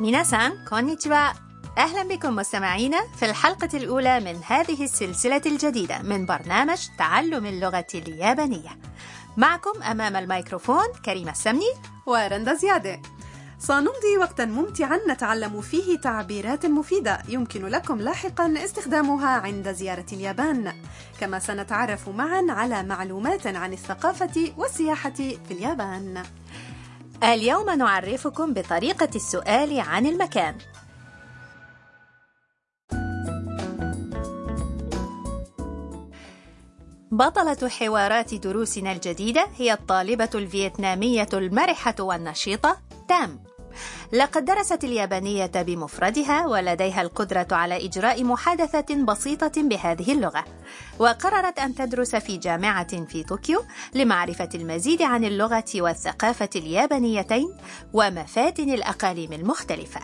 ميناسان كونيتشوا أهلا بكم مستمعينا في الحلقة الأولى من هذه السلسلة الجديدة من برنامج تعلم اللغة اليابانية معكم أمام الميكروفون كريمة السمني ورندا زيادة سنمضي وقتا ممتعا نتعلم فيه تعبيرات مفيدة يمكن لكم لاحقا استخدامها عند زيارة اليابان. كما سنتعرف معا على معلومات عن الثقافة والسياحة في اليابان. اليوم نعرفكم بطريقة السؤال عن المكان. بطلة حوارات دروسنا الجديدة هي الطالبة الفيتنامية المرحة والنشيطة تام. لقد درست اليابانية بمفردها ولديها القدرة على إجراء محادثة بسيطة بهذه اللغة. وقررت أن تدرس في جامعة في طوكيو لمعرفة المزيد عن اللغة والثقافة اليابانيتين ومفاتن الأقاليم المختلفة.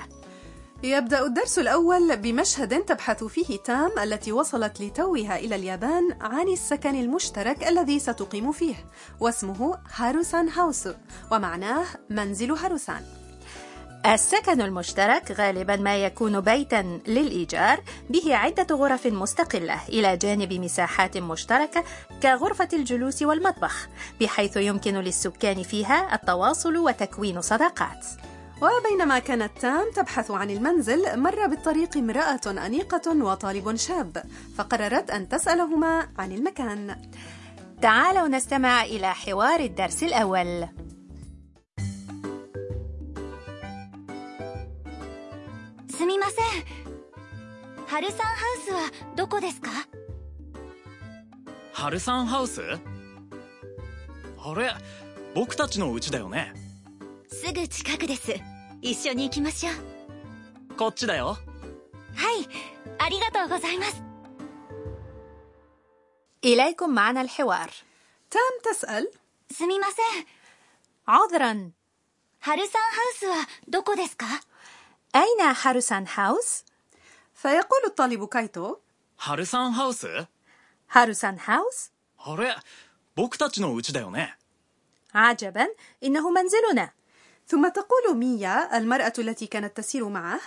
يبدأ الدرس الأول بمشهد تبحث فيه تام التي وصلت لتوها إلى اليابان عن السكن المشترك الذي ستقيم فيه واسمه هاروسان هاوس ومعناه منزل هاروسان. السكن المشترك غالبا ما يكون بيتا للإيجار به عدة غرف مستقلة إلى جانب مساحات مشتركة كغرفة الجلوس والمطبخ بحيث يمكن للسكان فيها التواصل وتكوين صداقات. وبينما كانت تام تبحث عن المنزل مر بالطريق امرأة أنيقة وطالب شاب فقررت أن تسألهما عن المكان. تعالوا نستمع إلى حوار الدرس الأول. すみませんハルサンハウスはどこですかハルサンハウスあれ僕たちの家だよねすぐ近くです一緒に行きましょうこっちだよはいありがとうございます إليكم معنا الحوار تام تسأل すみません عذرا ハルサンハウスはどこですか أين هاروسان هاوس؟ فيقول الطالب كايتو هاروسان هاوس؟ هاروسان هاوس؟ عجبا إنه منزلنا. ثم تقول ميا المرأة التي كانت تسير معه.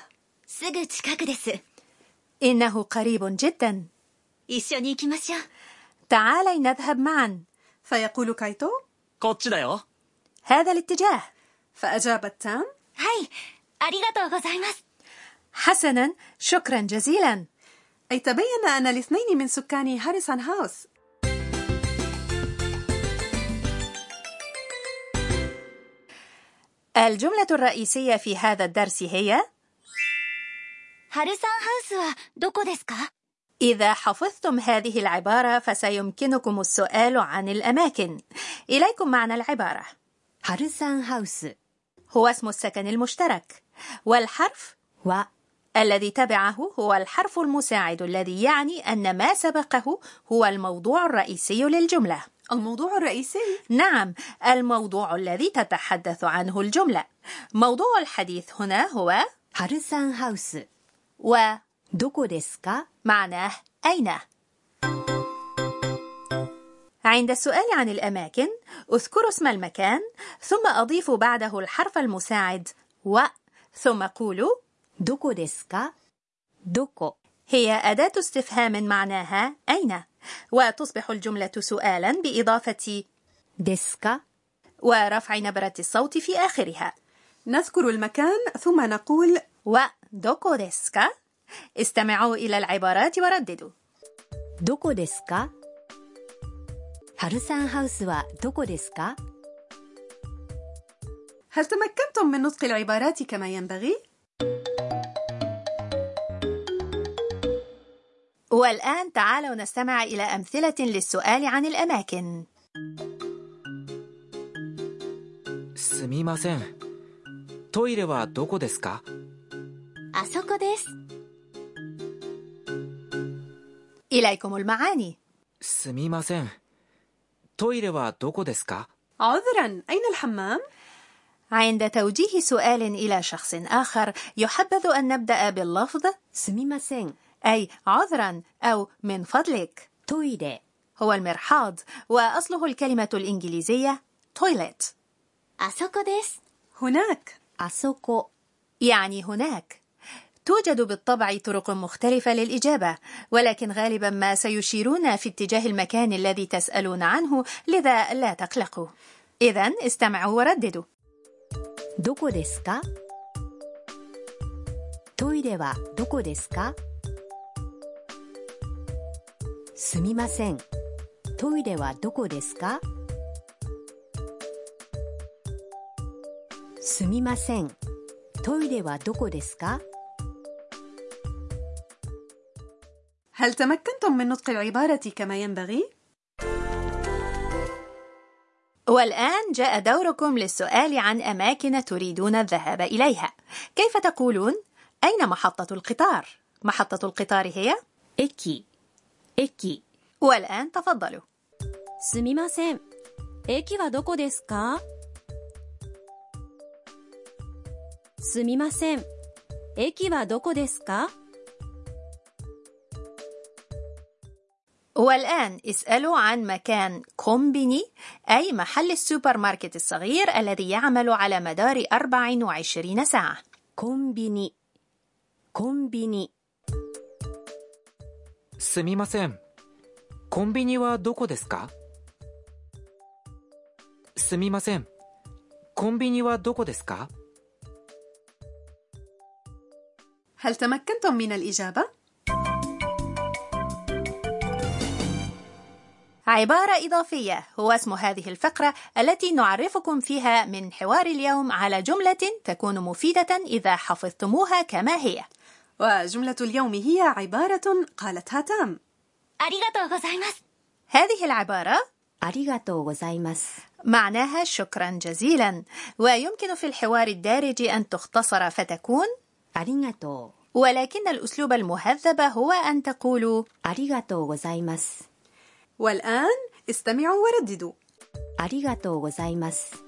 إنه قريب جدا. تعالي نذهب معا. فيقول كايتو هذا الاتجاه. فأجابت تام هاي いありがとうございます حسنا شكرا جزيلا أي تبين أن الاثنين من سكان هاريسون هاوس الجملة الرئيسية في هذا الدرس هي ハルサンハウスはどこですか إذا حفظتم هذه العبارة فسيمكنكم السؤال عن الأماكن إليكم معنى العبارة ハルサンハウス هو اسم السكن المشترك والحرف و الذي تبعه هو الحرف المساعد الذي يعني أن ما سبقه هو الموضوع الرئيسي للجملة. الموضوع الرئيسي؟ نعم، الموضوع الذي تتحدث عنه الجملة. موضوع الحديث هنا هو هارسان هاوس و دوكو ديسكا معناه أين؟ عند السؤال عن الأماكن، أذكر اسم المكان ثم أضيف بعده الحرف المساعد و ثم قولوا どこですかどこ هي أداة استفهام معناها أين وتصبح الجملة سؤالا بإضافة ですか ورفع نبرة الصوت في آخرها نذكر المكان ثم نقول و دوكو ديسكا استمعوا إلى العبارات ورددوا どこですかハルサンハウスはどこですか هل تمكنتم من نطق العبارات كما ينبغي؟ والآن تعالوا نستمع إلى أمثلة للسؤال عن الأماكن すみませんトイレはどこですかあそこです إليكم المعاني すみませんトイレはどこですか عذرا أين الحمام؟ عند توجيه سؤال إلى شخص آخر يحبذ أن نبدأ باللفظ すみません. أي عذرا أو من فضلك. トイレ هو المرحاض وأصله الكلمة الإنجليزية toilet あそこです。 هناك. あそこ. يعني هناك. توجد بالطبع طرق مختلفة للإجابة ولكن غالبا ما سيشيرون في اتجاه المكان الذي تسألون عنه لذا لا تقلقوا. إذا استمعوا ورددوا. どこですかトイレはどこですかすみません。トイレはどこですかすみません。トイレはどこですか هل تمكنتم من نطق العبارة كما ينبغي؟ والآن جاء دوركم للسؤال عن أماكن تريدون الذهاب إليها. كيف تقولون؟ أين محطة القطار؟ محطة القطار هي؟ 駅駅 والآن تفضلوا. すみません。駅はどこですかすみません。駅はどこですか والآن اسألوا عن مكان كومبيني أي محل السوبر ماركت الصغير الذي يعمل على مدار 24 ساعة コンビニコンビニすみませんコンビニはどこですかすみませんコンビニはどこですか هل تمكنتم من الإجابة؟ عبارة إضافية هو اسم هذه الفقرة التي نعرفكم فيها من حوار اليوم على جملة تكون مفيدة إذا حفظتموها كما هي وجملة اليوم هي عبارة قالتها تام ありがとうございます هذه العبارة ありがとうございます معناها شكرا جزيلا ويمكن في الحوار الدارج أن تختصر فتكون ありがと ولكن الأسلوب المهذب هو أن تقولوا うありがとうございます والآن استمعوا ورددوا ありがとうございます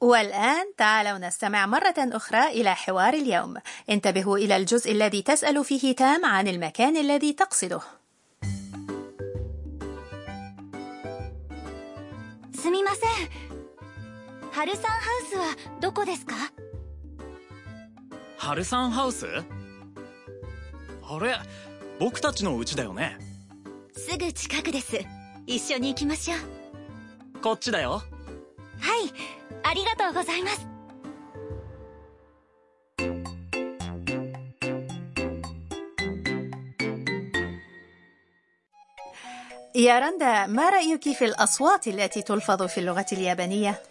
والآن تعالوا نستمع مرة أخرى إلى حوار اليوم انتبهوا إلى الجزء الذي تسأل فيه تام عن المكان الذي تقصده すみません春さんハウスはどこですかハルサンハウス あれ僕たちの家だよねすぐ近くです一緒に行きましょうこっちだよはいありがとうございます يا رندا ما رأيك في الأصوات التي تلفظ في اللغة اليابانية؟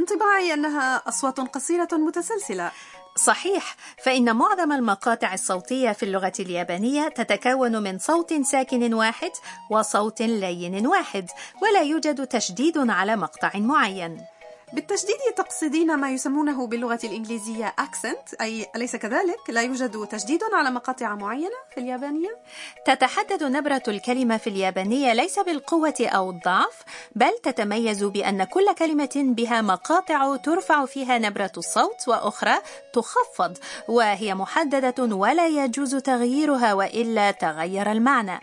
انطباعي أنها أصوات قصيرة متسلسلة. صحيح فإن معظم المقاطع الصوتية في اللغة اليابانية تتكون من صوت ساكن واحد وصوت لين واحد ولا يوجد تشديد على مقطع معين. بالتشديد تقصدين ما يسمونه باللغة الإنجليزية accent أي أليس كذلك؟ لا يوجد تشديد على مقاطع معينة في اليابانية؟ تتحدد نبرة الكلمة في اليابانية ليس بالقوة أو الضعف بل تتميز بأن كل كلمة بها مقاطع ترفع فيها نبرة الصوت وأخرى تخفض وهي محددة ولا يجوز تغييرها وإلا تغير المعنى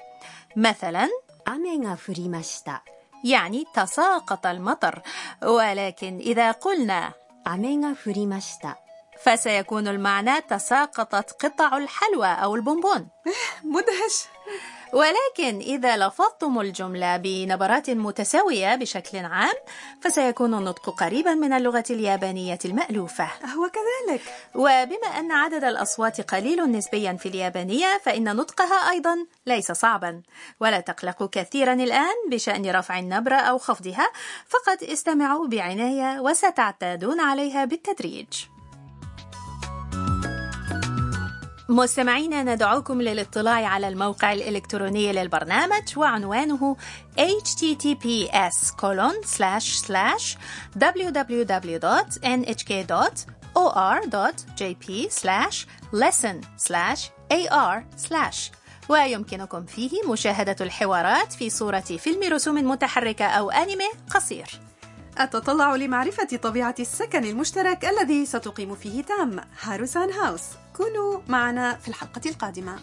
مثلا 雨が降りました يعني تساقط المطر ولكن إذا قلنا 雨が降りました فسيكون المعنى تساقطت قطع الحلوى أو البونبون مدهش ولكن إذا لفظتم الجملة بنبرات متساوية بشكل عام فسيكون النطق قريبا من اللغة اليابانية المألوفة. هو كذلك. وبما أن عدد الأصوات قليل نسبيا في اليابانية فإن نطقها أيضا ليس صعبا. ولا تقلقوا كثيرا الآن بشأن رفع النبرة أو خفضها فقط استمعوا بعناية وستعتادون عليها بالتدريج. مستمعينا ندعوكم للاطلاع على الموقع الإلكتروني للبرنامج وعنوانه https www.nhk.or.jp lesson ar ويمكنكم فيه مشاهدة الحوارات في صورة فيلم رسوم متحركة أو أنمي قصير. أتطلع لمعرفة طبيعة السكن المشترك الذي ستقيم فيه تام هاروسان هاوس. كونوا معنا في الحلقة القادمة.